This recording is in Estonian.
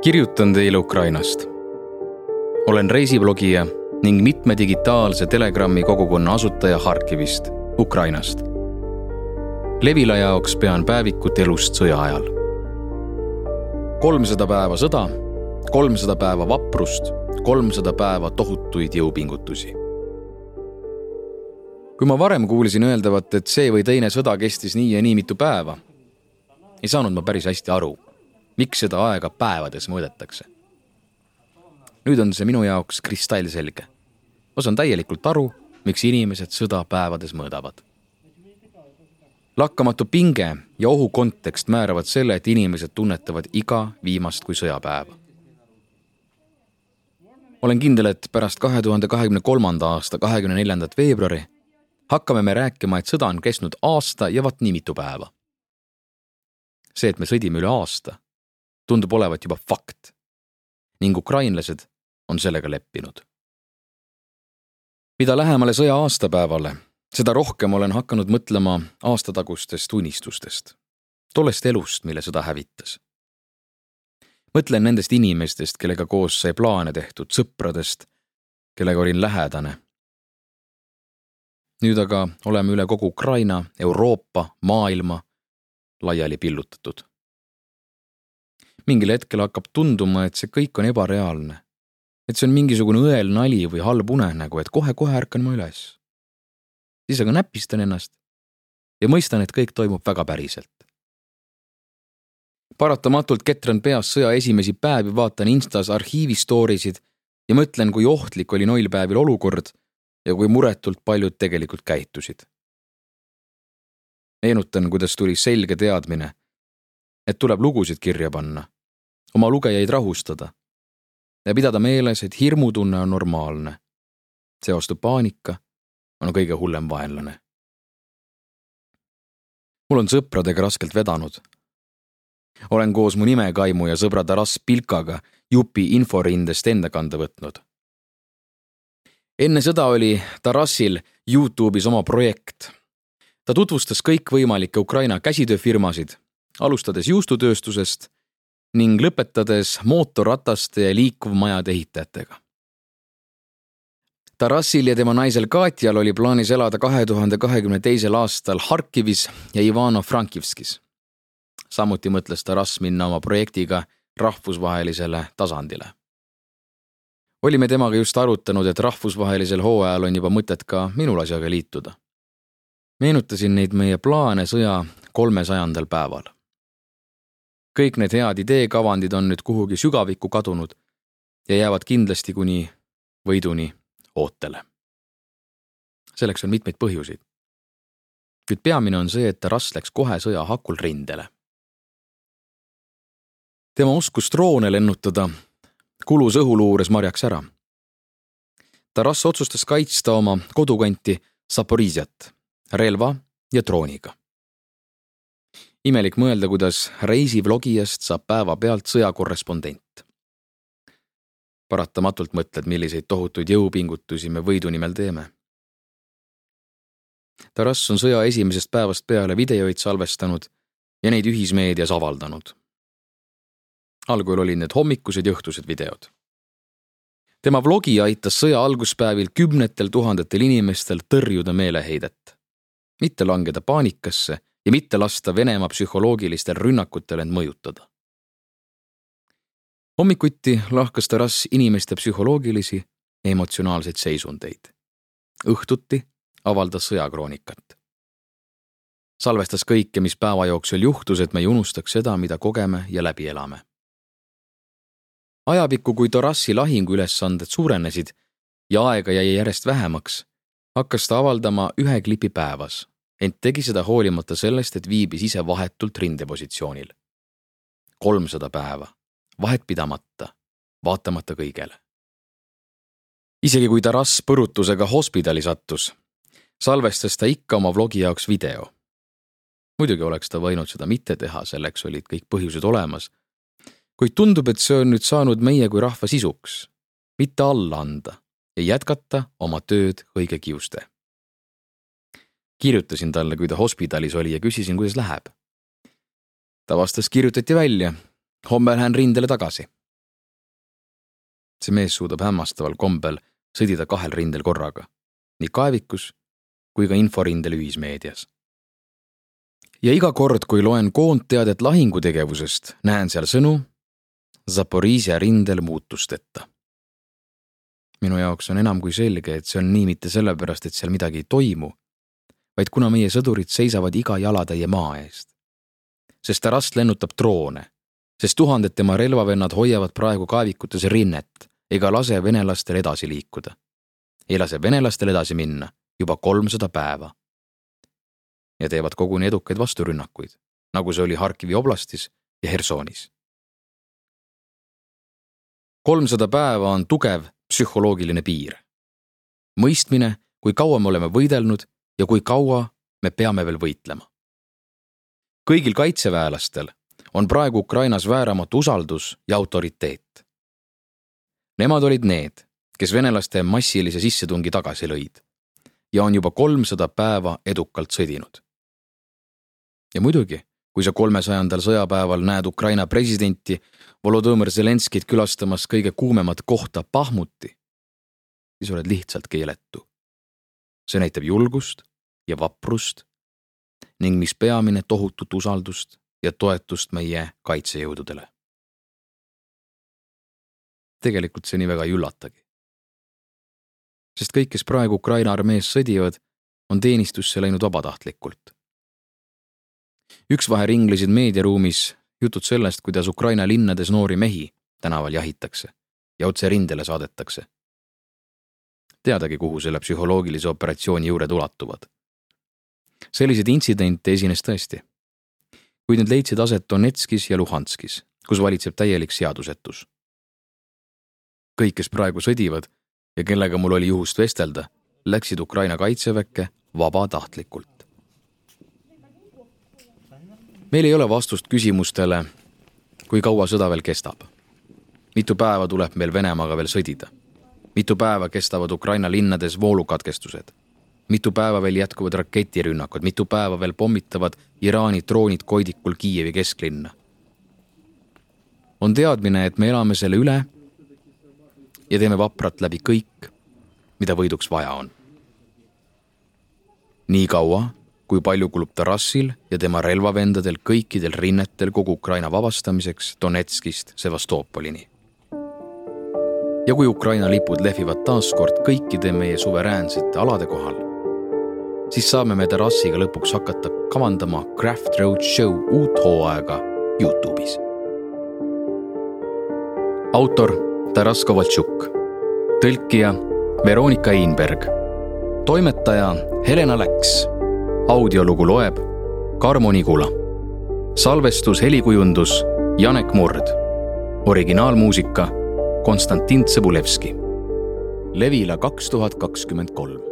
kirjutan teile Ukrainast. olen reisiblogija ning mitme digitaalse Telegrami kogukonna asutaja Harkivist, Ukrainast. Levila jaoks pean päevikut elust sõja ajal. kolmsada päeva sõda, kolmsada päeva vaprust, kolmsada päeva tohutuid jõupingutusi. kui ma varem kuulsin öeldavat, et see või teine sõda kestis nii ja nii mitu päeva, ei saanud ma päris hästi aru miks seda aega päevades mõõdetakse. nüüd on see minu jaoks kristallselge. ma saan täielikult aru, miks inimesed sõda päevades mõõdavad. lakkamatu pinge ja ohu kontekst määravad selle, et inimesed tunnetavad iga viimast kui sõjapäeva. olen kindel, et pärast kahe tuhande kahekümne kolmanda aasta kahekümne neljandat veebruari hakkame me rääkima, et sõda on kestnud aasta ja vaat nii mitu päeva. see, et me sõdime üle aasta, tundub olevat juba fakt ning ukrainlased on sellega leppinud. mida lähemale sõja aastapäevale, seda rohkem olen hakanud mõtlema aastatagustest unistustest, tollest elust, mille sõda hävitas. mõtlen nendest inimestest, kellega koos sai plaane tehtud, sõpradest, kellega olin lähedane. nüüd aga oleme üle kogu Ukraina, Euroopa, maailma laiali pillutatud mingil hetkel hakkab tunduma, et see kõik on ebareaalne. et see on mingisugune õel nali või halb unenägu, et kohe-kohe ärkan ma üles. siis aga näpistan ennast ja mõistan, et kõik toimub väga päriselt. paratamatult ketran peas sõja esimesi päevi, vaatan Instas arhiivi story sid ja mõtlen, kui ohtlik oli noil päevil olukord ja kui muretult paljud tegelikult käitusid. meenutan, kuidas tuli selge teadmine et tuleb lugusid kirja panna, oma lugejaid rahustada ja pidada meeles, et hirmutunne on normaalne. see vastu paanika on kõige hullem vaenlane. mul on sõpradega raskelt vedanud. olen koos mu nimekaimu ja sõbra Taras Pilkaga jupi inforindest enda kanda võtnud. enne sõda oli Tarassil Youtube'is oma projekt. ta tutvustas kõikvõimalikke Ukraina käsitööfirmasid alustades juustutööstusest ning lõpetades mootorrataste ja liikuvmajade ehitajatega. Tarassil ja tema naisel Katjal oli plaanis elada kahe tuhande kahekümne teisel aastal Harkivis ja Ivano-Frankivskis. samuti mõtles Taras minna oma projektiga rahvusvahelisele tasandile. olime temaga just arutanud, et rahvusvahelisel hooajal on juba mõtet ka minul asjaga liituda. meenutasin neid meie plaane sõja kolmesajandal päeval kõik need head ideekavandid on nüüd kuhugi sügavikku kadunud ja jäävad kindlasti kuni võiduni ootele. selleks on mitmeid põhjuseid. kuid peamine on see, et Taras läks kohe sõja hakul rindele. tema oskus droone lennutada kulus õhuluures marjaks ära. Taras otsustas kaitsta oma kodukanti Zaporižjat relva ja drooniga imelik mõelda, kuidas reisivlogijast saab päevapealt sõjakorrespondent. paratamatult mõtled, milliseid tohutuid jõupingutusi me võidu nimel teeme. Taras on sõja esimesest päevast peale videoid salvestanud ja neid ühismeedias avaldanud. algul olid need hommikused ja õhtused videod. tema vlogi aitas sõja alguspäevil kümnetel tuhandetel inimestel tõrjuda meeleheidet, mitte langeda paanikasse ja mitte lasta Venemaa psühholoogilistel rünnakutel end mõjutada. hommikuti lahkas Taras inimeste psühholoogilisi ja emotsionaalseid seisundeid. õhtuti avaldas sõjakroonikat. salvestas kõike, mis päeva jooksul juhtus, et me ei unustaks seda, mida kogeme ja läbi elame. ajapikku, kui Tarassi lahinguülesanded suurenesid ja aega jäi järjest vähemaks, hakkas ta avaldama ühe klipi päevas ent tegi seda hoolimata sellest, et viibis ise vahetult rindepositsioonil. kolmsada päeva, vahet pidamata, vaatamata kõigele. isegi kui Taras põrutusega hospidali sattus, salvestas ta ikka oma vlogi jaoks video. muidugi oleks ta võinud seda mitte teha, selleks olid kõik põhjused olemas. kuid tundub, et see on nüüd saanud meie kui rahva sisuks, mitte alla anda ja jätkata oma tööd õige kiuste kirjutasin talle, kui ta hospitalis oli ja küsisin, kuidas läheb. ta vastas, kirjutati välja. homme lähen rindele tagasi. see mees suudab hämmastaval kombel sõdida kahel rindel korraga, nii kaevikus kui ka inforindel ühismeedias. ja iga kord, kui loen koondteadet lahingutegevusest, näen seal sõnu Zaporižja rindel muutusteta. minu jaoks on enam kui selge, et see on nii mitte sellepärast, et seal midagi ei toimu, vaid kuna meie sõdurid seisavad iga jalatäie maa eest. sest Tarast lennutab droone, sest tuhanded tema relvavennad hoiavad praegu kaevikutes rinnet ega lase venelastel edasi liikuda. ei lase venelastel edasi minna juba kolmsada päeva. ja teevad koguni edukaid vasturünnakuid, nagu see oli Harkivi oblastis ja Hersonis. kolmsada päeva on tugev psühholoogiline piir. mõistmine, kui kaua me oleme võidelnud ja kui kaua me peame veel võitlema. kõigil kaitseväelastel on praegu Ukrainas vääramatu usaldus ja autoriteet. Nemad olid need, kes venelaste massilise sissetungi tagasi lõid ja on juba kolmsada päeva edukalt sõdinud. ja muidugi, kui sa kolmesajandal sõjapäeval näed Ukraina presidenti Volodõmõr Zelenskit külastamas kõige kuumemat kohta Pahmuti, siis oled lihtsalt keeletu. see näitab julgust ja vaprust ning mis peamine, tohutut usaldust ja toetust meie kaitsejõududele. tegelikult see nii väga ei üllatagi. sest kõik, kes praegu Ukraina armees sõdivad, on teenistusse läinud vabatahtlikult. üksvahe ringlesid meediaruumis jutud sellest, kuidas Ukraina linnades noori mehi tänaval jahitakse ja otse rindele saadetakse. teadagi, kuhu selle psühholoogilise operatsiooni juured ulatuvad. Selliseid intsidente esines tõesti kuid need leidsid aset Donetskis ja Luhanskis, kus valitseb täielik seadusetus. kõik, kes praegu sõdivad ja kellega mul oli juhust vestelda, läksid Ukraina kaitseväkke vabatahtlikult. meil ei ole vastust küsimustele, kui kaua sõda veel kestab. mitu päeva tuleb meil Venemaaga veel sõdida? mitu päeva kestavad Ukraina linnades voolukatkestused? Mitu päeva veel jätkuvad raketirünnakud, mitu päeva veel pommitavad Iraani droonid Koidikul Kiievi kesklinna. on teadmine, et me elame selle üle ja teeme vapralt läbi kõik, mida võiduks vaja on. nii kaua, kui palju kulub Tarassil ja tema relvavendadel kõikidel rinnetel kogu Ukraina vabastamiseks Donetskist Sevastopolini. ja kui Ukraina lipud lehvivad taas kord kõikide meie suveräänsete alade kohal siis saame me terrassiga lõpuks hakata kavandama Craft Road Show uut hooaega Youtube'is. autor Taras Kovaltšuk, tõlkija Veronika Einberg, toimetaja Helena Läks, audiolugu loeb Karmo Nigula, salvestus, helikujundus Janek Murd, originaalmuusika Konstantin Tsõbulevski. Levila kaks tuhat kakskümmend kolm